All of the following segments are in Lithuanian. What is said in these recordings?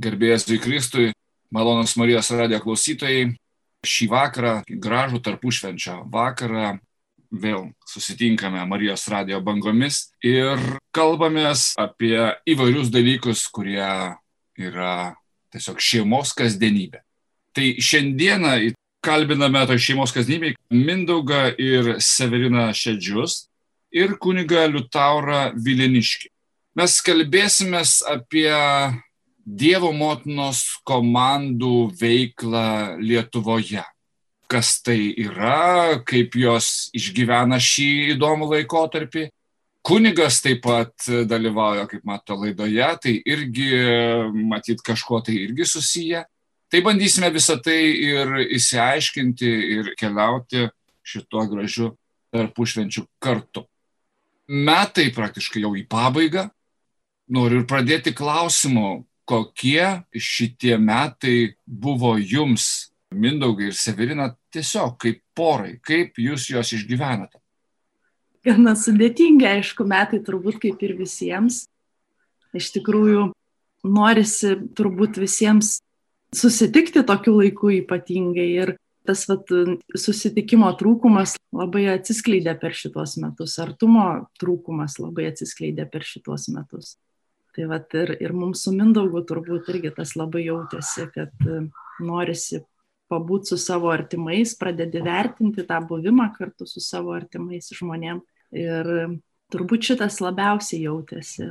Gerbėjas į Kristui, malonus Marijos radijo klausytojai, šį vakarą, gražų tarpušvenčio vakarą, vėl susitinkame Marijos radijo bangomis ir kalbamės apie įvairius dalykus, kurie yra tiesiog šeimos kasdienybė. Tai šiandieną kalbiname to šeimos kasdienybėje Mindaugą ir Severiną Šedžius ir kunigą Liutaurą Vileniškį. Mes kalbėsime apie Dievo motinos komandų veiklą Lietuvoje. Kas tai yra, kaip jos išgyvena šį įdomų laikotarpį. Kunigas taip pat dalyvauja, kaip mato, laidoje, tai irgi, matyt, kažko tai irgi susiję. Tai bandysime visą tai ir įsiaiškinti ir keliauti šituo gražiu tarpušvenčiu kartu. Metai praktiškai jau į pabaigą. Noriu ir pradėti klausimu, kokie šitie metai buvo jums, Mindaugai ir Severina, tiesiog kaip porai, kaip jūs juos išgyvenate? Gana sudėtingi, aišku, metai turbūt kaip ir visiems. Iš tikrųjų, norisi turbūt visiems susitikti tokiu laiku ypatingai ir tas vat, susitikimo trūkumas labai atsiskleidė per šitos metus, artumo trūkumas labai atsiskleidė per šitos metus. Tai vat ir, ir mums su Mindaugu turbūt irgi tas labai jautėsi, kad e, norisi pabūti su savo artimais, pradedi vertinti tą buvimą kartu su savo artimais žmonėm. Ir turbūt šitas labiausiai jautėsi.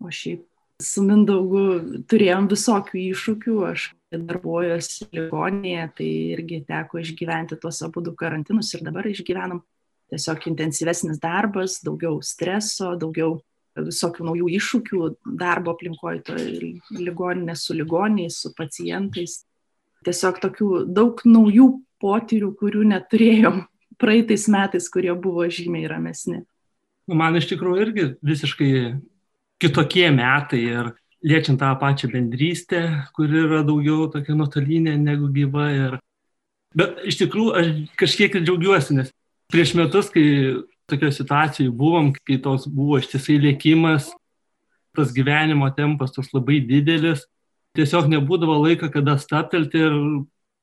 O šiaip su Mindaugu turėjom visokių iššūkių, aš darbuojuosi ligoninėje, tai irgi teko išgyventi tuos abu du karantinus ir dabar išgyvenam tiesiog intensyvesnis darbas, daugiau streso, daugiau visokių naujų iššūkių darbo aplinkoje, to ligoninė su ligoniais, su pacientais. Tiesiog tokių daug naujų potyrių, kurių neturėjom praeitais metais, kurie buvo žymiai ramesni. Nu, man iš tikrųjų irgi visiškai kitokie metai ir liečiant tą pačią bendrystę, kuri yra daugiau tokia nuotolinė negu gyva. Ir... Bet iš tikrųjų aš kažkiek ir džiaugiuosi, nes prieš metus, kai tokioje situacijoje buvom, kai toks buvo ištisai lėkimas, tas gyvenimo tempas toks labai didelis, tiesiog nebūdavo laiko, kada staptelti ir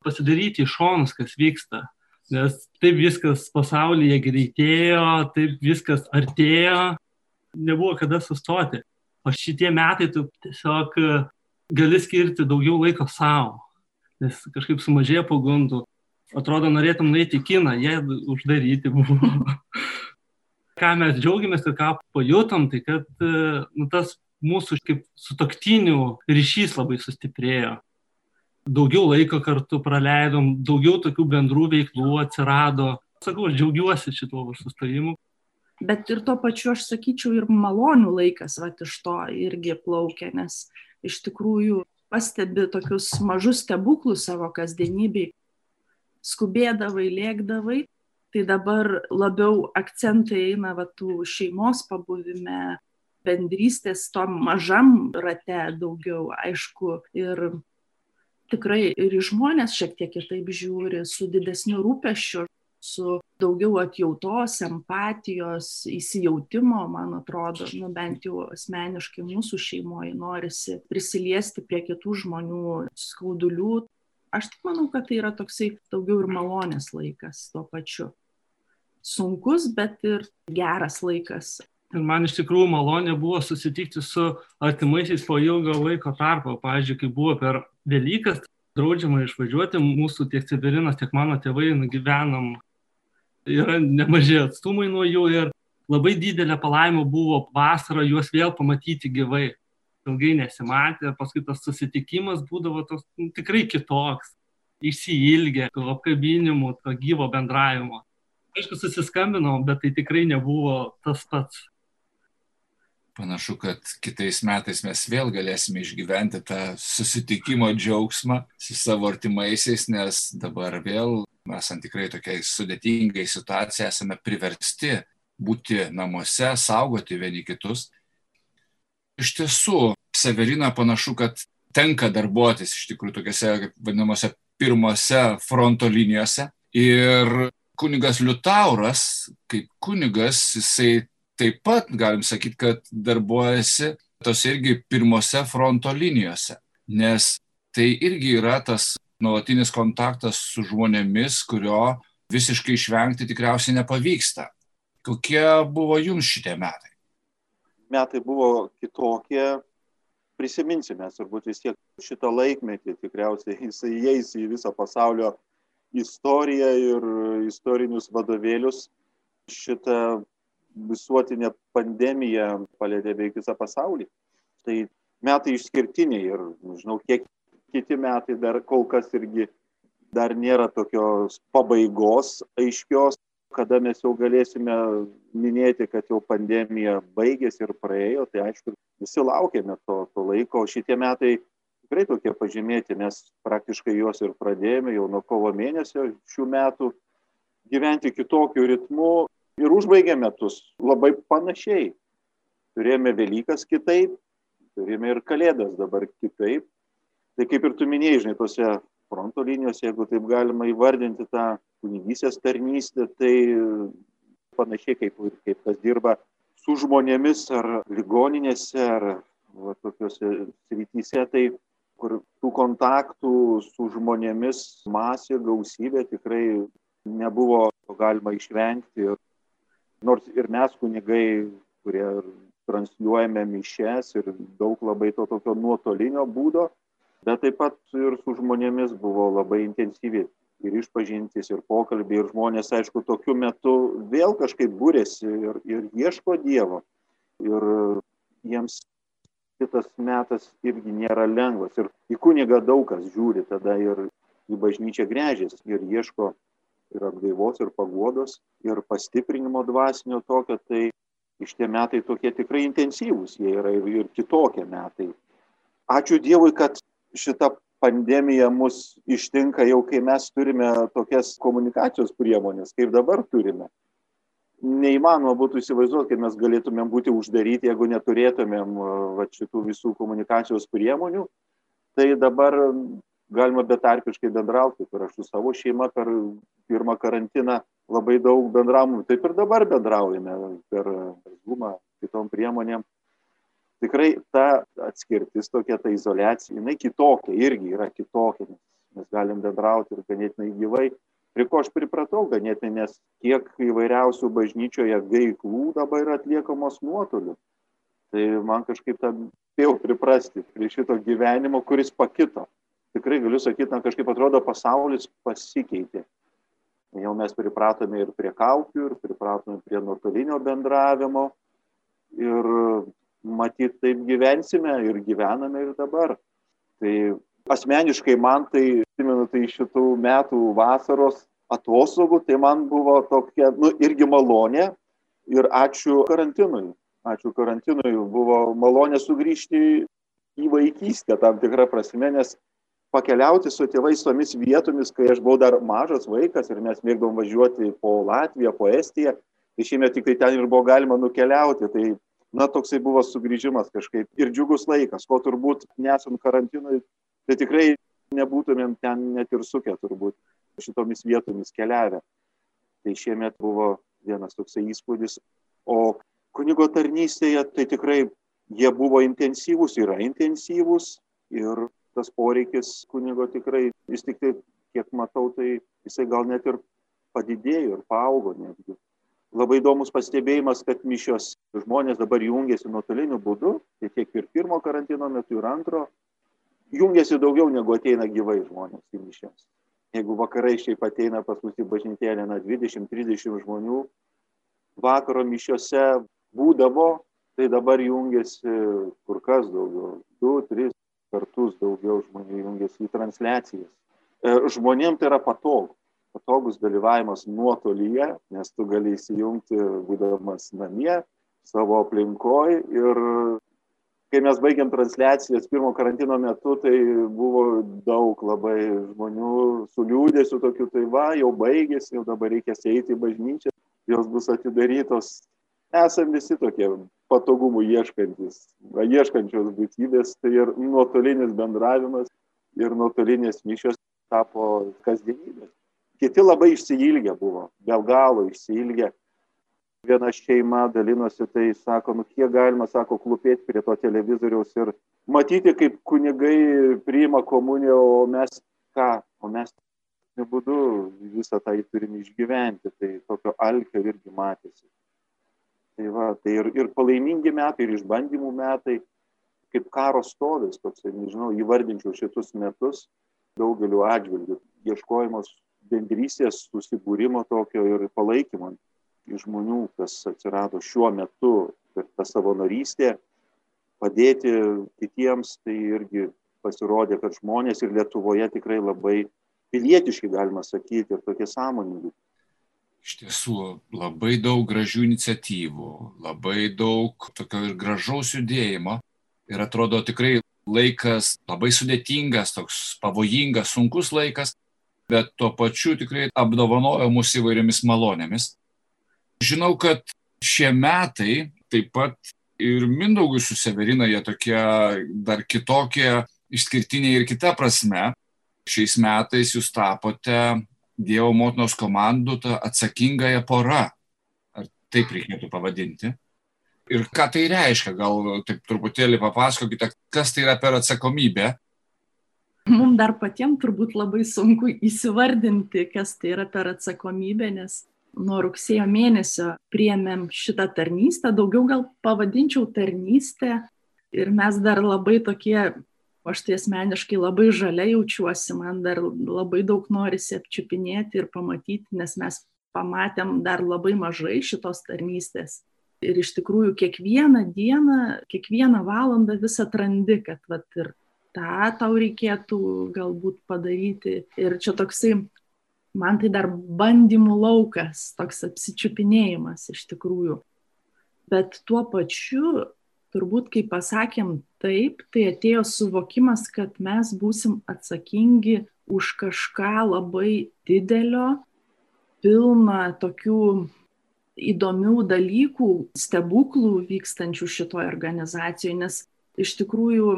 pasidaryti iš šonus, kas vyksta. Nes taip viskas pasaulyje greitėjo, taip viskas artėjo, nebuvo kada sustoti. O šitie metai tu tiesiog gali skirti daugiau laiko savo, nes kažkaip sumažėjo pagundų. Atrodo, norėtum nueiti į kiną, jie uždaryti buvo. ką mes džiaugiamės ir ką pajutom, tai kad e, nu, tas mūsų kaip sutoktinių ryšys labai sustiprėjo. Daugiau laiko kartu praleidom, daugiau tokių bendrų veiklų atsirado. Sakau, aš džiaugiuosi šituo sustojimu. Bet ir tuo pačiu aš sakyčiau ir malonių laikas, va, iš to irgi plaukia, nes iš tikrųjų pastebi tokius mažus stebuklus savo kasdienybei. Skubėdavai, lėkdavai tai dabar labiau akcentai eina va tų šeimos pabuvime, bendrystės tom mažam rate daugiau, aišku, ir tikrai ir žmonės šiek tiek kitaip žiūri, su didesniu rūpeščiu, su daugiau atjautos, empatijos, įsijautimo, man atrodo, nu, bent jau asmeniškai mūsų šeimoje norisi prisiliesti prie kitų žmonių skaudulių. Aš tik manau, kad tai yra toksai daugiau ir malonės laikas tuo pačiu sunkus, bet ir geras laikas. Ir man iš tikrųjų malonė buvo susitikti su artimaisiais po ilgo laiko tarpo. Pavyzdžiui, kai buvo per Velykas, draudžiama išvažiuoti, mūsų tiek Severinas, tiek mano tėvai nugyvenam. Yra nemažai atstumai nuo jų ir labai didelė palaima buvo vasarą juos vėl pamatyti gyvai. Ilgai nesimatė paskui tas susitikimas būdavo toks nu, tikrai kitoks. Išsiilgę, tų apkabinimų, to gyvo bendravimo aišku, susiskambinom, bet tai tikrai nebuvo tas pats. Panašu, kad kitais metais mes vėl galėsime išgyventi tą susitikimo džiaugsmą su savo artimaisiais, nes dabar vėl, esant tikrai tokiai sudėtingai situacijai, esame priversti būti namuose, saugoti vieni kitus. Iš tiesų, Severina panašu, kad tenka darbuotis iš tikrųjų tokiuose, vadinamuose, pirmose fronto linijose. Ir kunigas Liutauras, kaip kunigas, jisai taip pat, galim sakyti, kad darbuojasi tos irgi pirmose fronto linijose. nes tai irgi yra tas nuolatinis kontaktas su žmonėmis, kurio visiškai išvengti tikriausiai nepavyksta. Kokie buvo jums šitie metai? Metai buvo kitokie, prisiminsime turbūt vis tiek šitą laikmetį, tikriausiai jisai įeis į visą pasaulio istoriją ir istorinius vadovėlius. Šitą visuotinė pandemija palėdė beveik visą pasaulį. Tai metai išskirtiniai ir žinau, kiek kiti metai dar kol kas irgi dar nėra tokios pabaigos aiškios, kada mes jau galėsime minėti, kad jau pandemija baigėsi ir praėjo, tai aišku, visi laukiame to, to laiko, o šitie metai tikrai tokie pažymėti, nes praktiškai juos ir pradėjome jau nuo kovo mėnesio šių metų gyventi kitokiu ritmu ir užbaigėme metus labai panašiai. Turėjome Velykas kitaip, turėjome ir Kalėdas dabar kitaip. Tai kaip ir tu minėjai, žinai, tose fronto linijos, jeigu taip galima įvardinti tą kunigysės tarnystę, tai panašiai kaip, kaip kas dirba su žmonėmis ar ligoninėse ar va, tokiuose srityse, tai kur tų kontaktų su žmonėmis masė, gausybė tikrai nebuvo galima išvengti. Nors ir mes kunigai, kurie transliuojame mišes ir daug labai to tokio nuotolinio būdo, bet taip pat ir su žmonėmis buvo labai intensyvi ir išpažintis, ir pokalbiai, ir žmonės, aišku, tokiu metu vėl kažkaip būrėsi ir, ir ieško Dievo. Ir jiems šitas metas irgi nėra lengvas. Ir į kunigą daug kas žiūri tada ir į bažnyčią grėžės ir ieško ir atgaivos, ir paguodos, ir pastiprinimo dvasinio tokio. Tai iš tie metai tokie tikrai intensyvūs, jie yra ir, ir kitokie metai. Ačiū Dievui, kad šita pandemija mus ištinka jau, kai mes turime tokias komunikacijos priemonės, kaip dabar turime. Neįmanoma būtų įsivaizduoti, kad mes galėtumėm būti uždaryti, jeigu neturėtumėm va, šitų visų komunikacijos priemonių. Tai dabar galima betarpiškai bendrauti, kur aš su savo šeima per pirmą karantiną labai daug bendravimų, taip ir dabar bendraujame per Zoomą, kitom priemonėm tikrai ta atskirtis tokia, ta izolacija, jinai kitokia, irgi yra kitokia, mes galim bendrauti ir ganėtinai gyvai. Prie ko aš pripratau ganėtinai, nes kiek įvairiausių bažnyčioje veiklų dabar yra atliekamos nuotoliu. Tai man kažkaip tam spėjau priprasti prie šito gyvenimo, kuris pakito. Tikrai galiu sakyti, na, kažkaip atrodo pasaulis pasikeitė. Jau mes pripratome ir prie kaukių, ir pripratome prie nuotolinio bendravimo. Ir matyt, taip gyvensime ir gyvename ir dabar. Tai asmeniškai man tai, atsimenu, tai šitų metų vasaros atostogų, tai man buvo tokia, nu, irgi malonė ir ačiū karantinui. Ačiū karantinui, buvo malonė sugrįžti į vaikystę tam tikrą prasme, nes pakeliauti su tėvais tomis vietomis, kai aš buvau dar mažas vaikas ir mes mėgdom važiuoti po Latviją, po Estiją, tai šiemet tik tai ten ir buvo galima nukeliauti. Tai na, toksai buvo sugrįžimas kažkaip ir džiugus laikas, ko turbūt nesant karantinui, tai tikrai nebūtumėm ten net ir sukę turbūt šitomis vietomis keliavę. Tai šiemet buvo vienas toksai įspūdis. O kunigo tarnystėje tai tikrai jie buvo intensyvūs, yra intensyvūs ir tas poreikis kunigo tikrai, vis tik tai, kiek matau, tai jisai gal net ir padidėjo ir paaugo netgi labai įdomus pastebėjimas, kad mišios žmonės dabar jungiasi nuotoliniu būdu, tai tiek ir pirmo karantino metu, ir antro, jungiasi daugiau negu ateina gyvai žmonės į mišios. Jeigu vakarai šiaip ateina pas mus į bažnytėlę, na 20-30 žmonių, vakaro mišiose būdavo, tai dabar jungiasi kur kas daugiau, 2-3 kartus daugiau žmonių jungiasi į transliacijas. E, Žmonėms tai yra patogu patogus dalyvavimas nuotolyje, nes tu gali įsijungti būdamas namie, savo aplinkoje ir kai mes baigiam transliacijas pirmo karantino metu, tai buvo daug labai žmonių su liūdėsiu tokiu, tai va, jau baigėsi, jau dabar reikės eiti į bažnyčią, jos bus atidarytos. Esam visi tokie patogumų ieškantis, ieškančios būtybės, tai ir nuotolinis bendravimas, ir nuotolinės mišios tapo kasdienybė. Kiti labai išsiilgę buvo, be galo išsiilgę. viena šeima dalinosi, tai sako, nu kiek galima, sako, klupėti prie to televizoriaus ir matyti, kaip kunigai priima komuniją, o mes ką, o mes būdu visą tai turim išgyventi, tai tokio alkio irgi matėsi. Tai, va, tai ir, ir palaimingi metai, ir išbandymų metai, kaip karo stovis, toks, nežinau, įvardinčiau šitus metus daugeliu atžvilgių, ieškojimas bendrystės, susibūrimo tokio ir palaikymo iš žmonių, kas atsirado šiuo metu ir ta savanorystė, padėti kitiems, tai irgi pasirodė, kad žmonės ir Lietuvoje tikrai labai pilietiški, galima sakyti, ir tokie sąmoningi. Iš tiesų, labai daug gražių iniciatyvų, labai daug tokio ir gražaus judėjimo. Ir atrodo tikrai laikas labai sudėtingas, toks pavojingas, sunkus laikas, bet tuo pačiu tikrai apdovanojo mus įvairiomis malonėmis. Žinau, kad šie metai taip pat ir Mindaugui su Severina jie tokie dar kitokie, išskirtiniai ir kita prasme. Šiais metais jūs tapote Dievo motinos komandų ta atsakingąją pora. Ar taip reikėtų pavadinti? Ir ką tai reiškia? Gal taip truputėlį papasakokite, kas tai yra per atsakomybę? Mums dar patiems turbūt labai sunku įsivardinti, kas tai yra per atsakomybę, nes nuo rugsėjo mėnesio priėmėm šitą tarnystę, daugiau gal pavadinčiau tarnystę ir mes dar labai tokie, aš tai asmeniškai labai žalia jaučiuosi, man dar labai daug norisi apčiupinėti ir pamatyti, nes mes pamatėm dar labai mažai šitos tarnystės. Ir iš tikrųjų kiekvieną dieną, kiekvieną valandą vis atrandi, kad vat, ir tą tau reikėtų galbūt padaryti. Ir čia toksai man tai dar bandymų laukas, toks apsičiupinėjimas iš tikrųjų. Bet tuo pačiu, turbūt, kai pasakėm taip, tai atėjo suvokimas, kad mes būsim atsakingi už kažką labai didelio, pilna tokių įdomių dalykų, stebuklų vykstančių šitoje organizacijoje, nes iš tikrųjų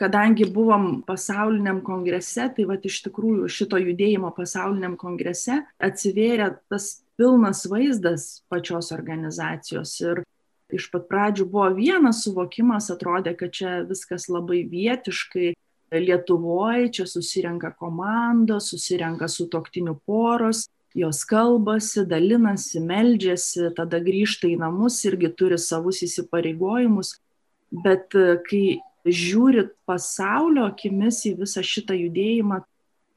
kadangi buvom pasauliniam kongrese, tai va iš tikrųjų šito judėjimo pasauliniam kongrese atsivėrė tas pilnas vaizdas pačios organizacijos. Ir iš pat pradžių buvo vienas suvokimas, atrodė, kad čia viskas labai vietiškai, Lietuvoje čia susirenka komandos, susirenka su toktiniu poros, jos kalbasi, dalinasi, meldžiasi, tada grįžta į namus irgi turi savus įsipareigojimus. Bet kai žiūrit pasaulio akimis į visą šitą judėjimą,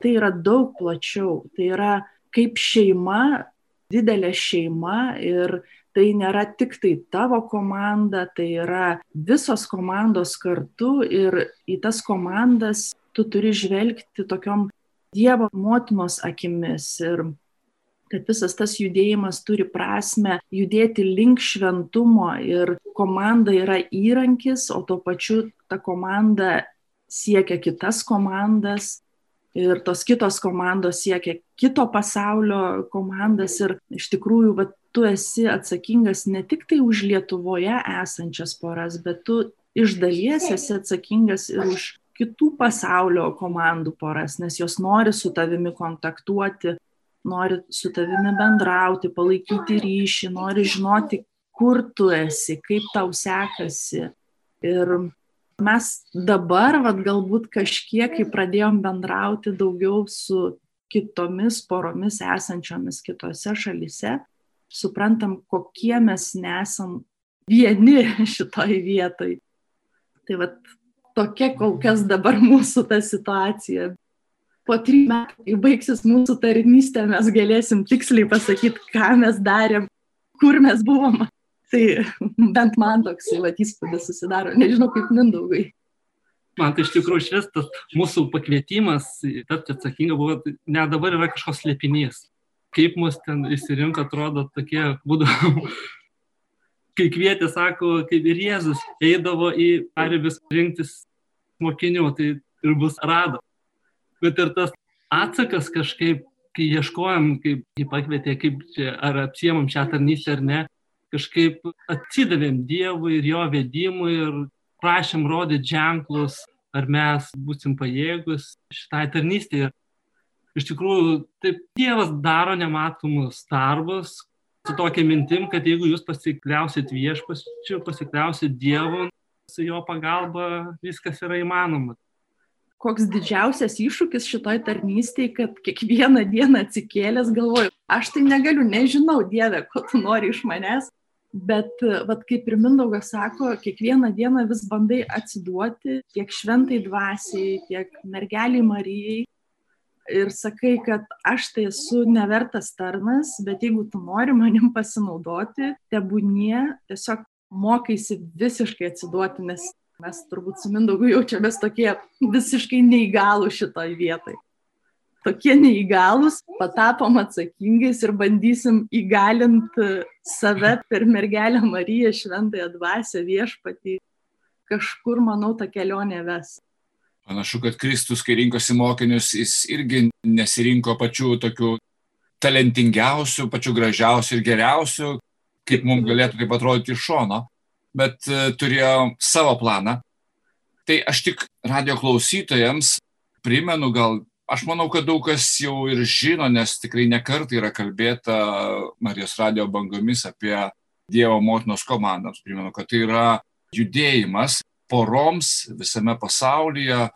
tai yra daug plačiau. Tai yra kaip šeima, didelė šeima ir tai nėra tik tai tavo komanda, tai yra visos komandos kartu ir į tas komandas tu turi žvelgti tokiom Dievo motinos akimis. Ir kad visas tas judėjimas turi prasme judėti link šventumo ir komanda yra įrankis, o tuo pačiu ta komanda siekia kitas komandas ir tos kitos komandos siekia kito pasaulio komandas ir iš tikrųjų, va, tu esi atsakingas ne tik tai už Lietuvoje esančias poras, bet tu iš dalies esi atsakingas ir už kitų pasaulio komandų poras, nes jos nori su tavimi kontaktuoti, nori su tavimi bendrauti, palaikyti ryšį, nori žinoti, kur tu esi, kaip tau sekasi. Ir mes dabar, vad galbūt kažkiek, kai pradėjom bendrauti daugiau su kitomis poromis esančiomis kitose šalise, suprantam, kokie mes nesam vieni šitoj vietoj. Tai vad tokia kol kas dabar mūsų ta situacija po trijų metų, kai baigsis mūsų tarnystė, mes galėsim tiksliai pasakyti, ką mes darėm, kur mes buvom. Tai bent man toks įspūdis susidaro, nežinau kaip mindaugai. Man tai iš tikrųjų šis tas mūsų pakvietimas tapti atsakinga buvo, tai ne dabar yra kažkoks slėpinys. Kaip mus ten įsirinko, atrodo tokie būdavo kai kvietė, sako, kaip ir Jėzus eidavo į paribis rinktis mokinių, tai ir bus rado bet ir tas atsakas kažkaip, kai ieškojom, kaip jį pakvietė, kaip čia, ar apsiemam šią tarnystę ar ne, kažkaip atsidavėm Dievui ir jo vedimui ir prašėm rodyti ženklus, ar mes būsim pajėgus šitai tarnystėje. Iš tikrųjų, taip Dievas daro nematomus darbus, su tokia mintim, kad jeigu jūs pasikliausit viešpačiu, pasikliausit Dievu, su jo pagalba viskas yra įmanoma. Koks didžiausias iššūkis šitoj tarnystėje, kad kiekvieną dieną atsikėlęs galvoju, aš tai negaliu, nežinau, Dieve, ko tu nori iš manęs, bet, vad kaip ir Mindaugas sako, kiekvieną dieną vis bandai atsiduoti tiek šventai dvasiai, tiek mergeliai Marijai, ir sakai, kad aš tai esu nevertas tarnas, bet jeigu tu nori manim pasinaudoti, tebūnie, tiesiog mokaisi visiškai atsiduoti, nes mes turbūt su Mindaugu jaučiamės tokie visiškai neįgalų šitoj vietoj. Tokie neįgalus, patapom atsakingais ir bandysim įgalinti save per mergelę Mariją, šventąją dvasę, viešpatį. Kažkur, manau, ta kelionė ves. Panašu, kad Kristus, kai rinkosi mokinius, jis irgi nesirinko pačių tokių talentingiausių, pačių gražiausių ir geriausių, kaip mums galėtų taip atrodyti iš šono, bet e, turėjo savo planą. Tai aš tik radio klausytojams primenu, gal aš manau, kad daug kas jau ir žino, nes tikrai nekartai yra kalbėta Marijos radio bangomis apie Dievo motinos komandas. Primenu, kad tai yra judėjimas poroms visame pasaulyje,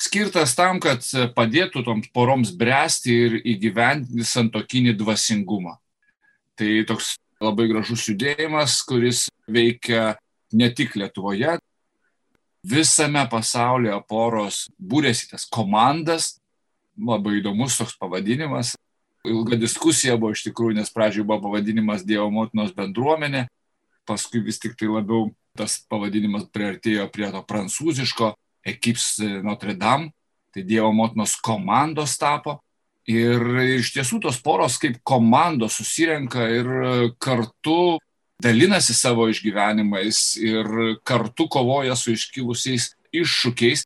skirtas tam, kad padėtų toms poroms bręsti ir įgyvendinti santokinį dvasingumą. Tai toks labai gražus judėjimas, kuris veikia ne tik Lietuvoje, visame pasaulyje poros būrėsi tas komandas, labai įdomus toks pavadinimas. Ilga diskusija buvo iš tikrųjų, nes pradžioje buvo pavadinimas Dievo motinos bendruomenė, paskui vis tik tai labiau tas pavadinimas priartėjo prie to prancūziško Ekips Notre Dame, tai Dievo motinos komandos tapo. Ir iš tiesų tos poros kaip komandos susirenka ir kartu dalinasi savo išgyvenimais ir kartu kovoja su iškilusiais iššūkiais.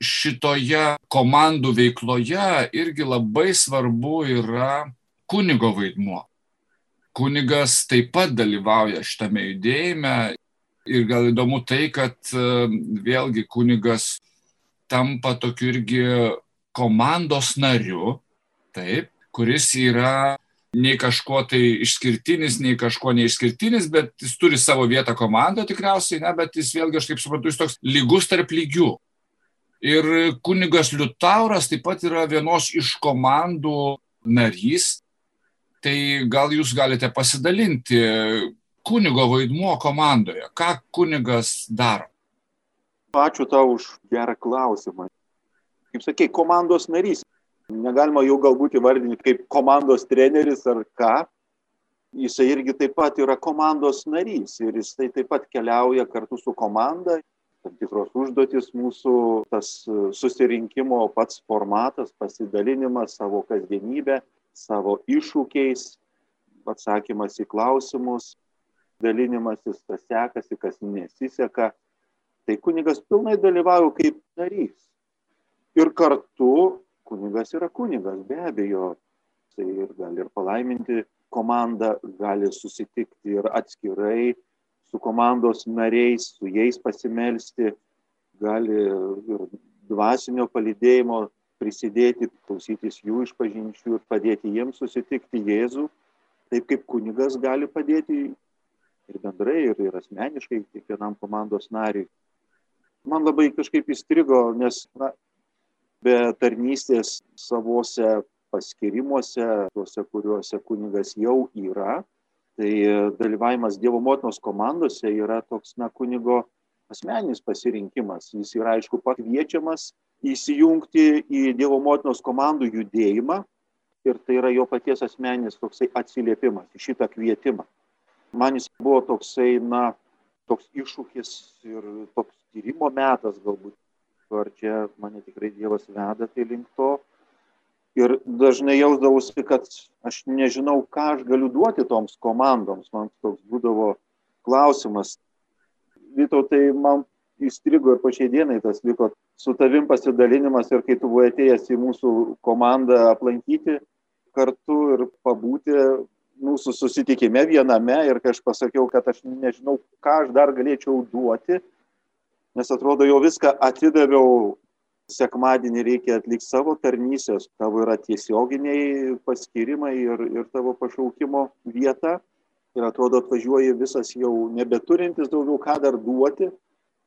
Šitoje komandų veikloje irgi labai svarbu yra kunigo vaidmuo. Kunigas taip pat dalyvauja šitame judėjime Ir gal įdomu tai, kad e, vėlgi kunigas tampa tokiu irgi komandos nariu, taip, kuris yra nei kažkuo tai išskirtinis, nei kažkuo neišskirtinis, bet jis turi savo vietą komandoje tikriausiai, ne, bet jis vėlgi, aš kaip suprantu, jis toks lygus tarp lygių. Ir kunigas Liutauras taip pat yra vienos iš komandų narys. Tai gal jūs galite pasidalinti, kunigo vaidmuo komandoje? Ką kunigas daro? Ačiū tau už gerą klausimą. Kaip sakei, komandos narys. Negalima jau galbūt įvardinti kaip komandos treneris ar ką. Jisai irgi taip pat yra komandos narys ir jisai taip pat keliauja kartu su komanda. Tam tikros užduotis mūsų, tas susirinkimo pats formatas, pasidalinimas savo kasdienybę, savo iššūkiais, atsakymas į klausimus, dalinimasis, kas sekasi, kas nesiseka. Tai kunigas pilnai dalyvauja kaip narys. Ir kartu kunigas yra kunigas, be abejo. Tai ir gali ir palaiminti komandą, gali susitikti ir atskirai su komandos nariais, su jais pasimelsti, gali ir dvasinio palydėjimo prisidėti, klausytis jų išpažinčių ir padėti jiems susitikti Jėzų, taip kaip kunigas gali padėti ir bendrai, ir, ir asmeniškai kiekvienam komandos nariui. Man labai kažkaip įstrigo, nes na, be tarnystės savose paskirimuose, tuose, kuriuose kunigas jau yra, tai dalyvavimas Dievo motinos komandose yra toks, na, kunigo asmeninis pasirinkimas. Jis yra, aišku, pakviečiamas įsijungti į Dievo motinos komandų judėjimą ir tai yra jo paties asmeninis toksai atsiliepimas į šitą kvietimą man jis buvo toksai, na, toks iššūkis ir toks tyrimo metas galbūt, ar čia mane tikrai Dievas veda tai link to. Ir dažnai jausdavausi, kad aš nežinau, ką aš galiu duoti toms komandoms. Man toks būdavo klausimas. Vytau, tai man įstrigo ir pačiai dienai tas liko su tavim pasidalinimas ir kai tu buvai atėjęs į mūsų komandą aplankyti kartu ir pabūti, mūsų susitikime viename ir kai aš pasakiau, kad aš nežinau, ką aš dar galėčiau duoti, nes atrodo, jau viską atidaviau sekmadienį reikia atlikti savo tarnysės, tavo yra tiesioginiai paskirimai ir, ir tavo pašaukimo vieta. Ir atrodo, atvažiuoji visas jau nebeturintis daugiau ką dar duoti.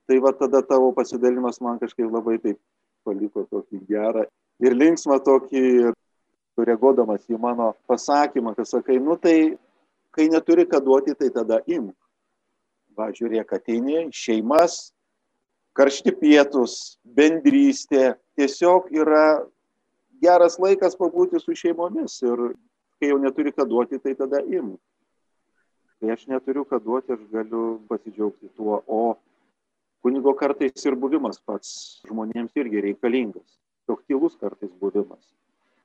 Tai va tada tavo pasidalimas man kažkaip labai taip paliko tokį gerą ir linksmą tokį, reaguodamas į mano pasakymą, kad sakai, nu tai kai neturi ką duoti, tai tada imk. Va, žiūrėk, ateini, šeimas, karšti pietus, bendrystė, tiesiog yra geras laikas pabūti su šeimomis ir kai jau neturi ką duoti, tai tada imk. Kai aš neturiu ką duoti, aš galiu pasidžiaugti tuo, o kunigo kartais ir buvimas pats žmonėms irgi reikalingas, toks tylus kartais buvimas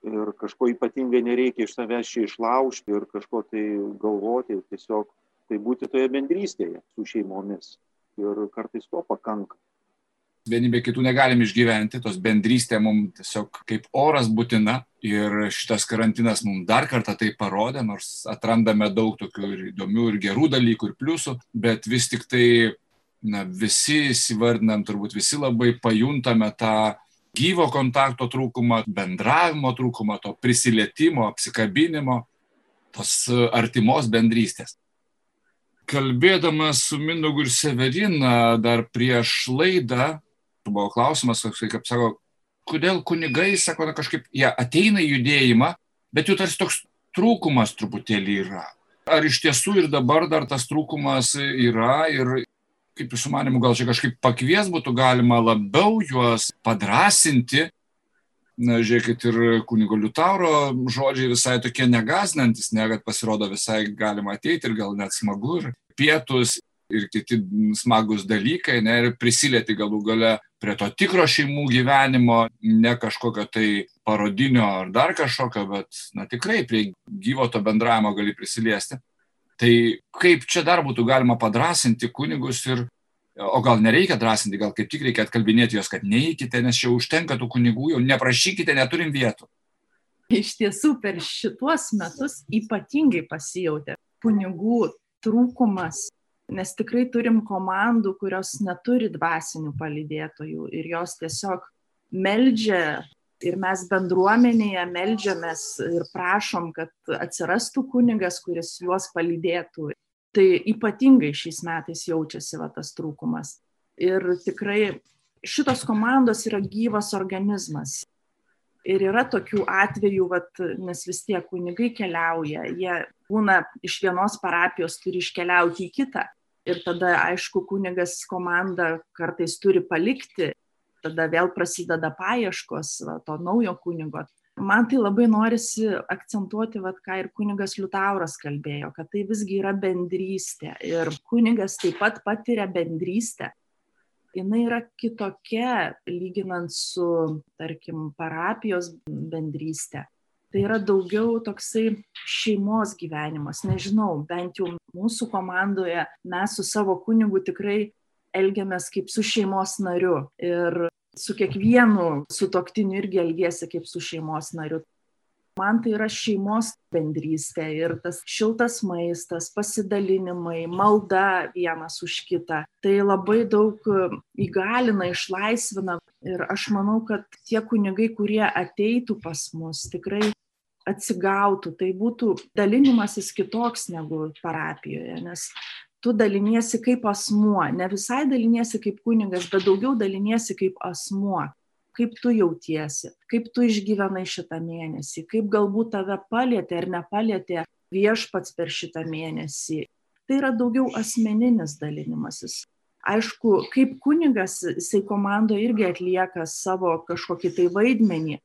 ir kažko ypatingai nereikia iš savęs čia išlaužti ir kažko tai galvoti, tiesiog tai būti toje bendrystėje su šeimomis. Ir kartais to pakanka. Vieni be kitų negalim išgyventi, tos bendrystė mums tiesiog kaip oras būtina ir šitas karantinas mums dar kartą tai parodė, nors atrandame daug tokių ir įdomių ir gerų dalykų ir pliusų, bet vis tik tai na, visi įsivardinam, turbūt visi labai pajuntame tą gyvo kontakto trūkumą, bendravimo trūkumą, to prisilietimo, apsikabinimo, tos artimos bendrystės. Kalbėdamas su Mindogu ir Severina dar prieš laidą, buvo klausimas, kaip sako, kodėl kunigai, sako, na, kažkaip jie ateina į judėjimą, bet jų tarsi toks trūkumas truputėlį yra. Ar iš tiesų ir dabar dar tas trūkumas yra ir kaip jūsų manimų, gal čia kažkaip pakvies būtų galima labiau juos padrasinti. Na, žiūrėkit, ir kunigo Liutauro žodžiai visai tokie negazinantis, ne, kad pasirodo visai galima ateiti ir gal net smagu ir pietus ir kiti smagus dalykai, ne, ir prisilieti galų gale prie to tikro šeimų gyvenimo, ne kažkokio tai parodinio ar dar kažkokio, bet, na, tikrai prie gyvo to bendravimo gali prisiliesti. Tai kaip čia dar būtų galima padrasinti kunigus ir, o gal nereikia drąsinti, gal kaip tik reikia atkalbinėti juos, kad neikite, nes čia užtenka tų kunigų, jau neprašykite, neturim vietų. Iš tiesų, per šituos metus ypatingai pasijautė kunigų trūkumas, nes tikrai turim komandų, kurios neturi dvasinių palydėtojų ir jos tiesiog meldžia ir mes bendruomenėje meldžiamės ir prašom, kad atsirastų kunigas, kuris juos palydėtų. Tai ypatingai šiais metais jaučiasi va, tas trūkumas. Ir tikrai šitos komandos yra gyvas organizmas. Ir yra tokių atvejų, vat, nes vis tiek kunigai keliauja, jie būna iš vienos parapijos, turi iškeliauti į kitą. Ir tada, aišku, kunigas komandą kartais turi palikti tada vėl prasideda paieškos va, to naujo kunigo. Man tai labai norisi akcentuoti, vat, ką ir kunigas Liutauras kalbėjo, kad tai visgi yra bendrystė ir kunigas taip pat patiria bendrystę. Jis yra kitokia, lyginant su, tarkim, parapijos bendrystė. Tai yra daugiau toksai šeimos gyvenimas. Nežinau, bent jau mūsų komandoje mes su savo kunigu tikrai elgiamės kaip su šeimos nariu ir su kiekvienu sutoktiniu irgi elgiesi kaip su šeimos nariu. Man tai yra šeimos bendrystė ir tas šiltas maistas, pasidalinimai, malda vienas už kitą. Tai labai daug įgalina, išlaisvina. Ir aš manau, kad tie kunigai, kurie ateitų pas mus, tikrai atsigautų, tai būtų dalinimasis kitoks negu parapijoje, nes tu daliniesi kaip asmuo, ne visai daliniesi kaip kunigas, bet daugiau daliniesi kaip asmuo, kaip tu jautiesi, kaip tu išgyvenai šitą mėnesį, kaip galbūt tave palėtė ar nepalėtė viešpats per šitą mėnesį. Tai yra daugiau asmeninis dalinimasis. Aišku, kaip kunigas, jisai komandoje irgi atlieka savo kažkokį tai vaidmenį,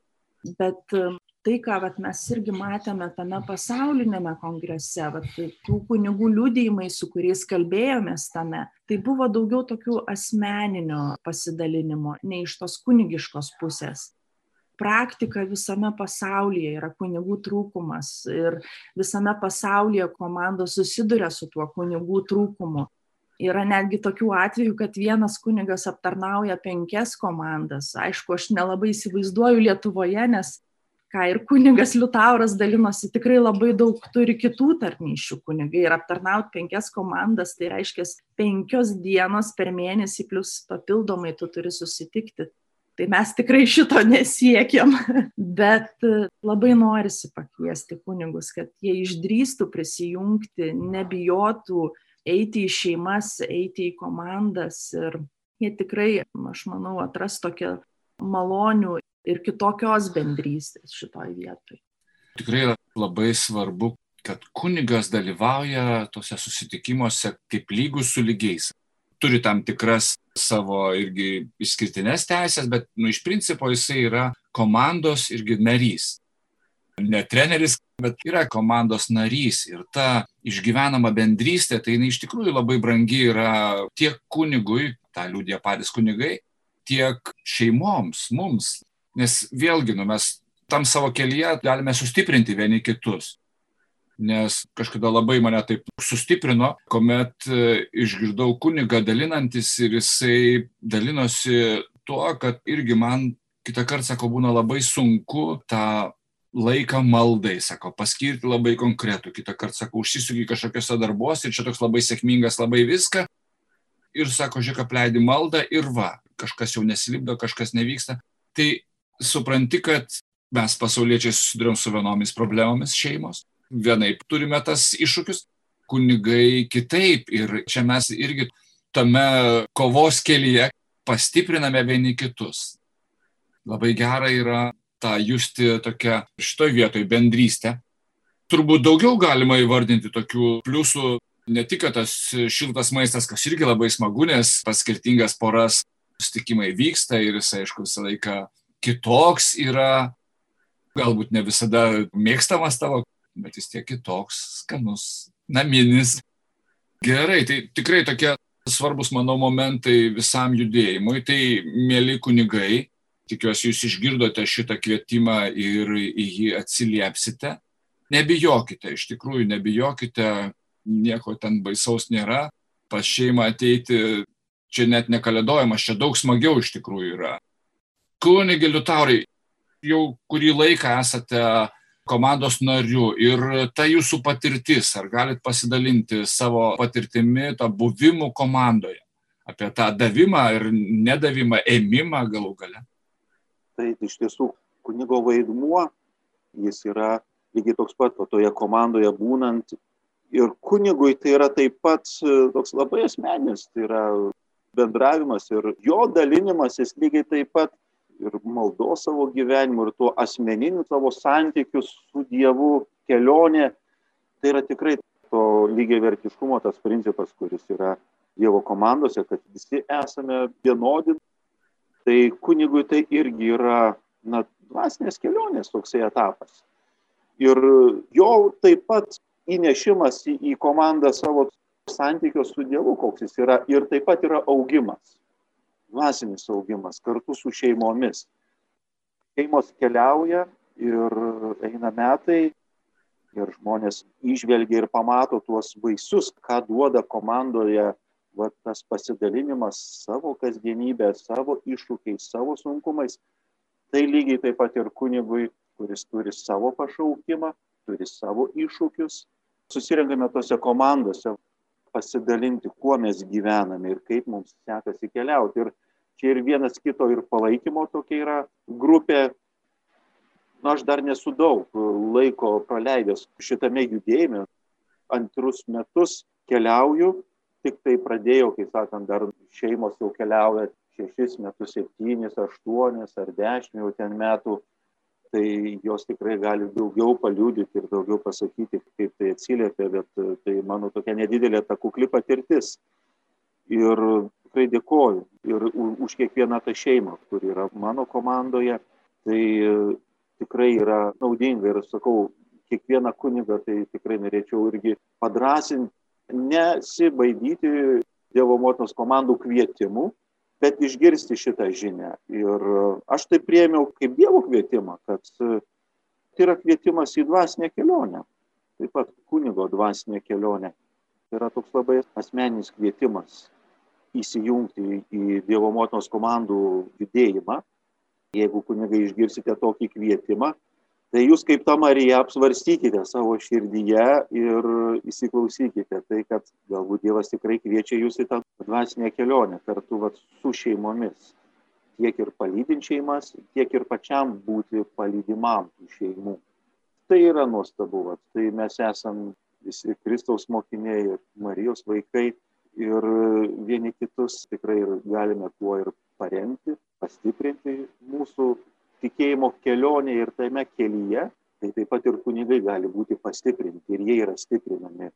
bet tai, ką vat, mes irgi matėme tame pasaulinėme kongrese, vat, tų kunigų liūdėjimai, su kuriais kalbėjomės tame, tai buvo daugiau tokių asmeninio pasidalinimo, ne iš tos kunigiškos pusės. Praktika visame pasaulyje yra kunigų trūkumas ir visame pasaulyje komandos susiduria su tuo kunigų trūkumu. Yra netgi tokių atvejų, kad vienas kunigas aptarnauja penkias komandas. Aišku, aš nelabai įsivaizduoju Lietuvoje, nes ką ir kunigas Liutauras dalinosi, tikrai labai daug turi kitų tarnyšių kunigai ir aptarnauti penkias komandas, tai reiškia penkios dienos per mėnesį, plus papildomai tu turi susitikti. Tai mes tikrai šito nesiekiam, bet labai norisi pakviesti kunigus, kad jie išdrįstų prisijungti, nebijotų eiti į šeimas, eiti į komandas ir jie tikrai, aš manau, atras tokią malonių ir kitokios bendrystės šitoj vietoj. Tikrai labai svarbu, kad kunigas dalyvauja tose susitikimuose kaip lygus su lygiais turi tam tikras savo irgi išskirtinės teisės, bet nu, iš principo jisai yra komandos irgi narys. Ne treneris, bet yra komandos narys ir ta išgyvenama bendrystė, tai jinai iš tikrųjų labai brangi yra tiek kunigui, tą liūdė patys kunigai, tiek šeimoms, mums. Nes vėlgi, nu, mes tam savo kelyje galime sustiprinti vieni kitus nes kažkada labai mane taip sustiprino, kuomet e, išgirdau kunigą dalinantis ir jisai dalinosi tuo, kad irgi man kitą kartą, sako, būna labai sunku tą laiką maldai, sako, paskirti labai konkretų, kitą kartą, sako, užsisugi kažkokiuose darbuose ir čia toks labai sėkmingas, labai viską. Ir sako, žiūrėk, apleidi maldą ir va, kažkas jau nesilipdo, kažkas nevyksta. Tai supranti, kad mes pasauliečiai susidurėm su vienomis problemomis šeimos, vienaip turime tas iššūkius, kunigai kitaip. Ir čia mes irgi tame kovos kelyje pastipriname vieni kitus. Labai gera yra tą justi tokia šitoj vietoj bendrystė. Turbūt daugiau galima įvardinti tokių pliusų, ne tik tas šiltas maistas, kas irgi labai smagu, nes pas skirtingas poras susitikimai vyksta ir jis, aišku, visą laiką kitoks yra, galbūt ne visada mėgstamas tavo bet vis tiek kitoks, skanus, naminis. Gerai, tai tikrai tokie svarbus, manau, momentai visam judėjimui. Tai, mėly kunigai, tikiuosi, jūs išgirdote šitą kvietimą ir į jį atsiliepsite. Nebijokite, iš tikrųjų, nebijokite, nieko ten baisaus nėra. Pas šeimą ateiti, čia net nekalėdojimas, čia daug smagiau iš tikrųjų yra. Kunigi Liutaurai, jau kurį laiką esate komandos nariu ir ta jūsų patirtis, ar galit pasidalinti savo patirtimi, tą buvimų komandoje, apie tą davimą ir nedavimą, ėmimą galų gale? Tai iš tiesų kunigo vaidmuo, jis yra lygiai toks pat, o toje komandoje būnant. Ir kunigui tai yra taip pat toks labai asmeninis, tai yra bendravimas ir jo dalinimasis lygiai taip pat ir maldos savo gyvenimu, ir tuo asmeniniu savo santykiu su Dievu kelionė, tai yra tikrai to lygiai vertiškumo tas principas, kuris yra Dievo komandose, kad visi esame vienodi. Tai kunigui tai irgi yra, na, dvasinės kelionės toksai etapas. Ir jo taip pat įnešimas į, į komandą savo santykio su Dievu, koks jis yra, ir taip pat yra augimas dvasinis augimas kartu su šeimomis. Šeimos keliauja ir eina metai ir žmonės išvelgia ir pamato tuos vaisius, ką duoda komandoje va, tas pasidalinimas savo kasdienybę, savo iššūkiais, savo sunkumais. Tai lygiai taip pat ir kunigui, kuris turi savo pašaukimą, turi savo iššūkius. Susirinkame tose komandose pasidalinti, kuo mes gyvename ir kaip mums sekasi keliauti. Ir čia ir vienas kito ir palaikymo tokia yra grupė. Na, aš dar nesu daug laiko praleidęs šitame judėjime. Antrus metus keliauju, tik tai pradėjau, kaip sakant, dar šeimos jau keliauja šešis metus, septynis, aštuonis ar dešimt jau ten metų. Tai jos tikrai gali daugiau paliūdyti ir daugiau pasakyti, kaip tai atsiliepia, bet tai mano tokia nedidelė ta kukli patirtis. Ir tikrai dėkoju ir už kiekvieną tą šeimą, kur yra mano komandoje. Tai tikrai yra naudinga ir sakau, kiekvieną kunigą tai tikrai norėčiau irgi padrasinti, nesibaidyti Dievo motinos komandų kvietimų, bet išgirsti šitą žinią. Ir aš tai priemiau kaip Dievo kvietimą, kad tai yra kvietimas į dvasinę kelionę, taip pat kunigo dvasinė kelionė. Tai yra toks labai asmeninis kvietimas įsijungti į Dievo motinos komandų judėjimą. Jeigu kunigai išgirsite tokį kvietimą, tai jūs kaip ta Marija apsvarstykite savo širdyje ir įsiklausykite tai, kad galbūt Dievas tikrai kviečia jūs į tą dvasinę kelionę kartu vat, su šeimomis. tiek ir palydint šeimas, tiek ir pačiam būti palydimam tų šeimų. Tai yra nuostabu, vat. tai mes esam visi Kristaus mokiniai ir Marijos vaikai ir vieni kitus tikrai galime tuo ir paremti, pastiprinti mūsų tikėjimo kelionėje ir tame kelyje, tai taip pat ir kunigai gali būti pastiprinti ir jie yra stiprinami.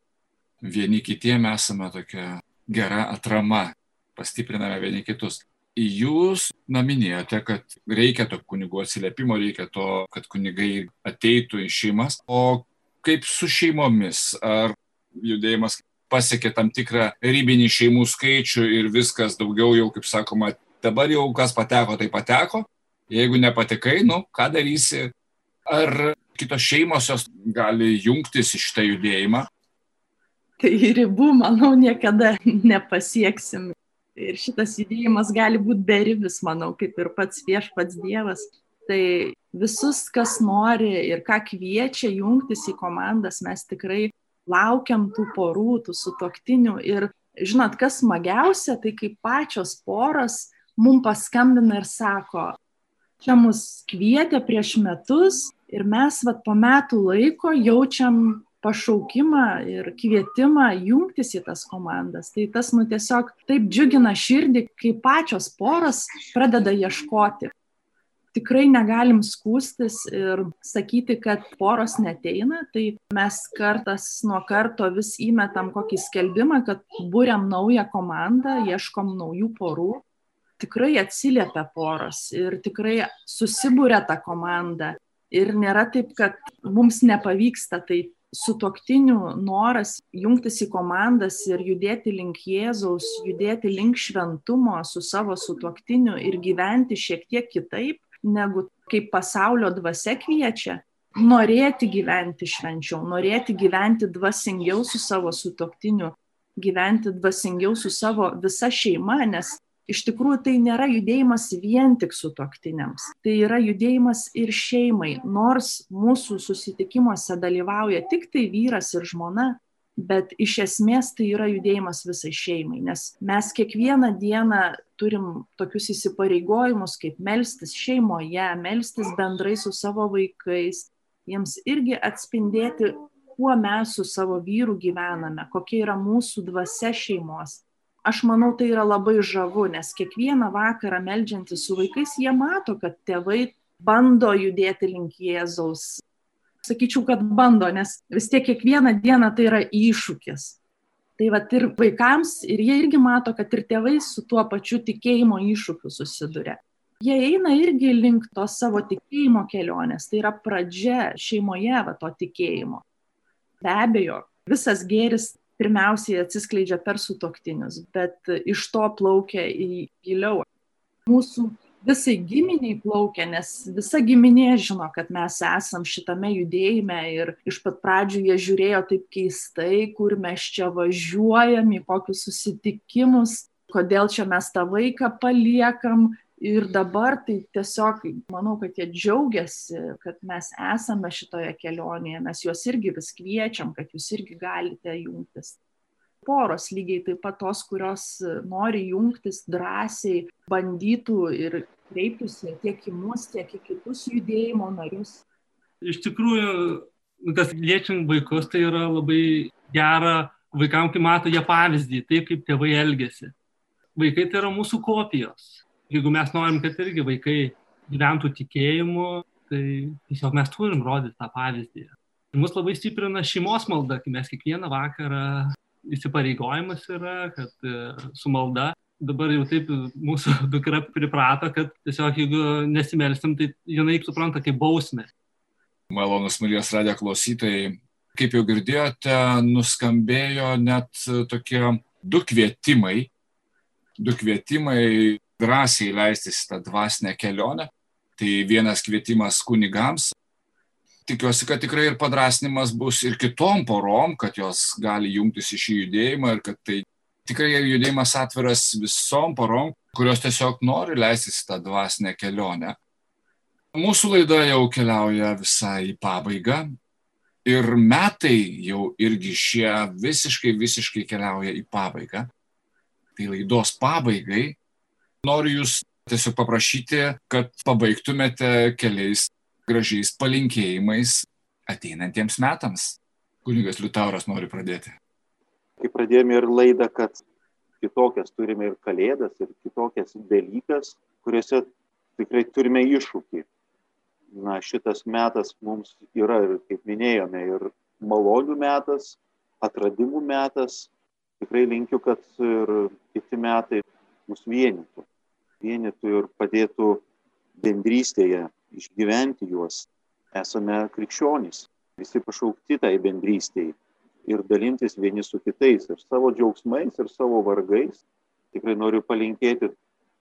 Vieni kitiem esame tokia gera atrama, pastipriname vieni kitus. Jūs naminėjote, kad reikia to kunigų atsiliepimo, reikia to, kad kunigai ateitų į šeimas. O kaip su šeimomis? Ar judėjimas pasiekė tam tikrą ribinį šeimų skaičių ir viskas daugiau jau, kaip sakoma, dabar jau kas pateko, tai pateko. Jeigu nepatekai, nu, ką darysi? Ar kitos šeimos jos gali jungtis į šitą judėjimą? Tai ribų, manau, niekada nepasieksim. Ir šitas judėjimas gali būti beribis, manau, kaip ir pats viešpats Dievas. Tai visus, kas nori ir ką kviečia jungtis į komandas, mes tikrai laukiam tų porų, tų sutoktinių. Ir žinot, kas smagiausia, tai kaip pačios poros mums paskambina ir sako, čia mus kvietė prieš metus ir mes vat, po metų laiko jaučiam pašaukimą ir kvietimą jungtis į tas komandas. Tai tas, nu, tiesiog taip džiugina širdį, kai pačios poros pradeda ieškoti. Tikrai negalim skūstis ir sakyti, kad poros neteina, tai mes kartas nuo karto vis įmetam kokį skelbimą, kad būriam naują komandą, ieškom naujų porų tikrai atsiliepia poros ir tikrai susibūrė ta komanda. Ir nėra taip, kad mums nepavyksta, tai sutoktinių noras jungtis į komandas ir judėti link Jėzaus, judėti link šventumo su savo sutoktiniu ir gyventi šiek tiek kitaip, negu kaip pasaulio dvasia kviečia, norėti gyventi švenčiau, norėti gyventi dvasingiau su savo sutoktiniu, gyventi dvasingiau su savo visa šeima, nes iš tikrųjų tai nėra judėjimas vien tik sutuoktiniams tai yra judėjimas ir šeimai. Nors mūsų susitikimuose dalyvauja tiktai vyras ir žmona bet iš esmės tai yra judėjimas visai šeimai. Nes mes kiekvieną dieną turim tokius įsipareigojimus kaip melstis šeimoje melstis bendrai su savo vaikais jiems irgi atspindėti kuo mes su savo vyru gyvename kokia yra mūsų dvasia šeimos aš manau tai yra labai žavu nes kiekvieną vakarą meldžiantis su vaikais jie mato kad tėvai bando judėti link jėzaus. Sakyčiau kad bando nes vis tiek kiekvieną dieną tai yra iššūkis. Tai vat ir vaikams ir jie irgi mato kad ir tėvai su tuo pačiu tikėjimo iššūkiu susiduria. Jie eina irgi link tos savo tikėjimo kelionės. Tai yra pradžia šeimoje va to tikėjimo. Be abejo visas gėris pirmiausiai atsiskleidžia per sutoktinius, bet iš to plaukia į giliau. Mūsų visai giminiai plaukia, nes visa giminė žino, kad mes esam šitame judėjime ir iš pat pradžių jie žiūrėjo taip keistai, kur mes čia važiuojam, į kokius susitikimus, kodėl čia mes tą vaiką paliekam, ir dabar tai tiesiog manau kad jie džiaugiasi kad mes esame šitoje kelionėje mes juos irgi vis kviečiam kad jūs irgi galite jungtis. Poros lygiai taip pat tos kurios nori jungtis drąsiai bandytų ir kreiptųsi tiek į mus tiek į kitus judėjimo narius. Iš tikrųjų kas liečiant vaikus tai yra labai gera vaikam kai mato jie pavyzdį taip kaip tėvai elgiasi. Vaikai tai yra mūsų kopijos jeigu mes norim, kad irgi vaikai gyventų tikėjimu, tai tiesiog mes turim rodyti tą pavyzdį. Ir mus labai stiprina šeimos malda, kai mes kiekvieną vakarą įsipareigojimas yra, kad e, su malda dabar jau taip mūsų dukra priprato, kad tiesiog jeigu nesimelsim, tai jinai supranta kaip bausmė. Malonus Marijos radio klausytojai, kaip jau girdėjote, nuskambėjo net tokie du kvietimai, du kvietimai drąsiai leistis tą dvasinę kelionę. Tai vienas kvietimas kunigams. Tikiuosi, kad tikrai ir padrasnimas bus ir kitom porom, kad jos gali jungtis į šį judėjimą ir kad tai tikrai judėjimas atviras visom porom, kurios tiesiog nori leistis tą dvasinę kelionę. Mūsų laida jau keliauja visai į pabaigą ir metai jau irgi šie visiškai, visiškai keliauja į pabaigą. Tai laidos pabaigai noriu jūs tiesiog paprašyti, kad pabaigtumėte keliais gražiais palinkėjimais ateinantiems metams. Kunigas Liutauras nori pradėti. Kai pradėjome ir laidą, kad kitokias turime ir kalėdas, ir kitokias dalykas, kuriuose tikrai turime iššūkį. Na, šitas metas mums yra, ir, kaip minėjome, ir malonių metas, atradimų metas. Tikrai linkiu, kad ir kiti metai mus vienytų. Vienytų ir padėtų bendrystėje išgyventi juos. Esame krikščionys, visi pašaukti tai bendrystėje ir dalintis vieni su kitais ir savo džiaugsmais, ir savo vargais. Tikrai noriu palinkėti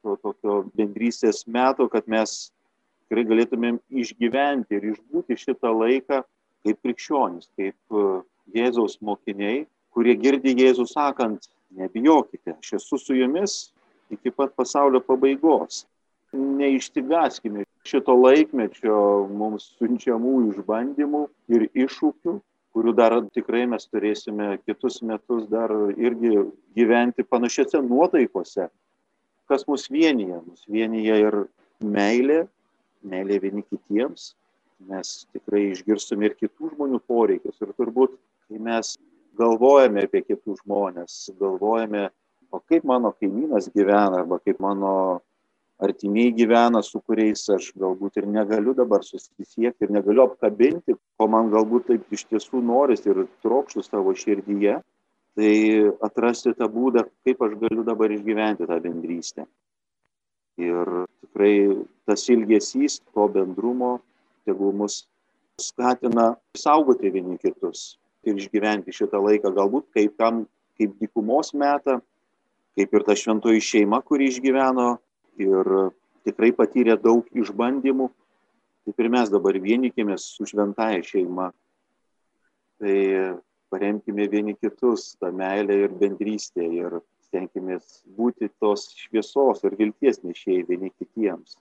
to tokio bendrystės meto, kad mes tikrai galėtumėm išgyventi ir išbūti šitą laiką kaip krikščionys, kaip e, Jėzaus mokiniai, kurie girdi Jėzų sakant, nebijokite, aš esu su jumis iki pat pasaulio pabaigos. Neištigaskime šito laikmečio mums siunčiamų išbandymų ir iššūkių, kurių dar tikrai mes turėsime kitus metus dar irgi gyventi panašiose nuotaikose. Kas mus vienyje? Mus vienyje ir meilė, meilė vieni kitiems. Mes tikrai išgirstume ir kitų žmonių poreikius. Ir turbūt, kai mes galvojame apie kitus žmonės, galvojame, o kaip mano kaimynas gyvena, arba kaip mano artimiai gyvena, su kuriais aš galbūt ir negaliu dabar susisiekti ir negaliu apkabinti, ko man galbūt taip iš tiesų noris ir trokštų savo širdyje, tai atrasti tą būdą, kaip aš galiu dabar išgyventi tą bendrystę. Ir tikrai tas ilgesys to bendrumo, tegul mus skatina saugoti vieni kitus ir išgyventi šitą laiką, galbūt kaip tam, kaip dykumos metą, kaip ir ta šventoji šeima, kuri išgyveno ir tikrai patyrė daug išbandymų, taip ir mes dabar vienykime su šventąją šeima. Tai paremkime vieni kitus tą meilę ir bendrystę ir stenkime būti tos šviesos ir vilties nešėjai vieni kitiems.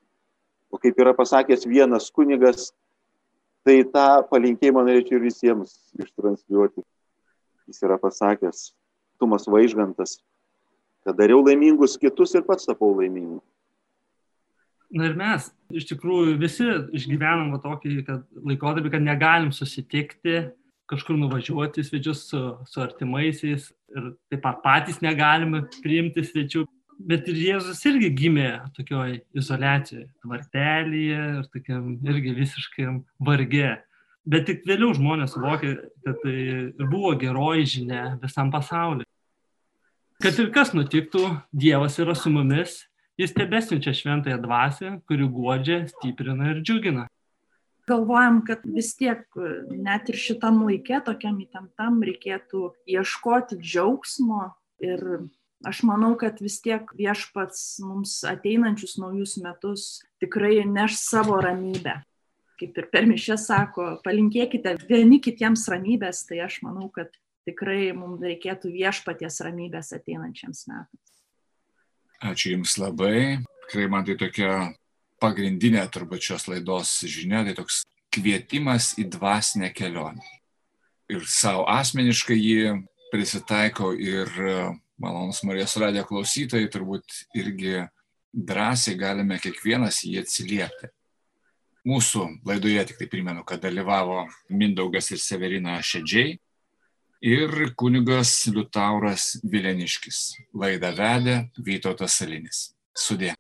O kaip yra pasakęs vienas kunigas, tai tą palinkėjimą norėčiau ir visiems ištransliuoti. Jis yra pasakęs, Tumas Vaižgantas, kad dariau laimingus kitus ir pats tapau laimingu. Na ir mes iš tikrųjų visi išgyvenam va tokį kad, laikotarpį, kad negalim susitikti, kažkur nuvažiuoti svečius su, su artimaisiais ir taip pat patys negalime priimti svečių. Bet ir Jėzus irgi gimė tokioj izolacijoje, tvartelėje ir tokiam irgi visiškai varge. Bet tik vėliau žmonės suvokė, kad tai ir buvo geroji žinia visam pasauliu. Kad ir kas nutiktų, Dievas yra su mumis Jis tebesiunčia šventąją dvasę, kuri guodžia, stiprina ir džiugina. Galvojam, kad vis tiek net ir šitam laikė, tokiam įtemptam, reikėtų ieškoti džiaugsmo ir aš manau, kad vis tiek viešpats mums ateinančius naujus metus tikrai neš savo ramybę. Kaip ir per mišę sako, palinkėkite vieni kitiems ramybės, tai aš manau, kad tikrai mums reikėtų viešpaties ramybės ateinančiams metams. Ačiū Jums labai. Tikrai man tai tokia pagrindinė turbūt šios laidos žinia, tai toks kvietimas į dvasinę kelionę. Ir savo asmeniškai jį prisitaikau ir malonus Marijos radijo klausytojai turbūt irgi drąsiai galime kiekvienas jį atsiliepti. Mūsų laidoje tik tai primenu, kad dalyvavo Mindaugas ir Severina Šedžiai, ir kunigas Liutauras Vileniškis. Laidą vedė Vytautas Salinis. Sudė.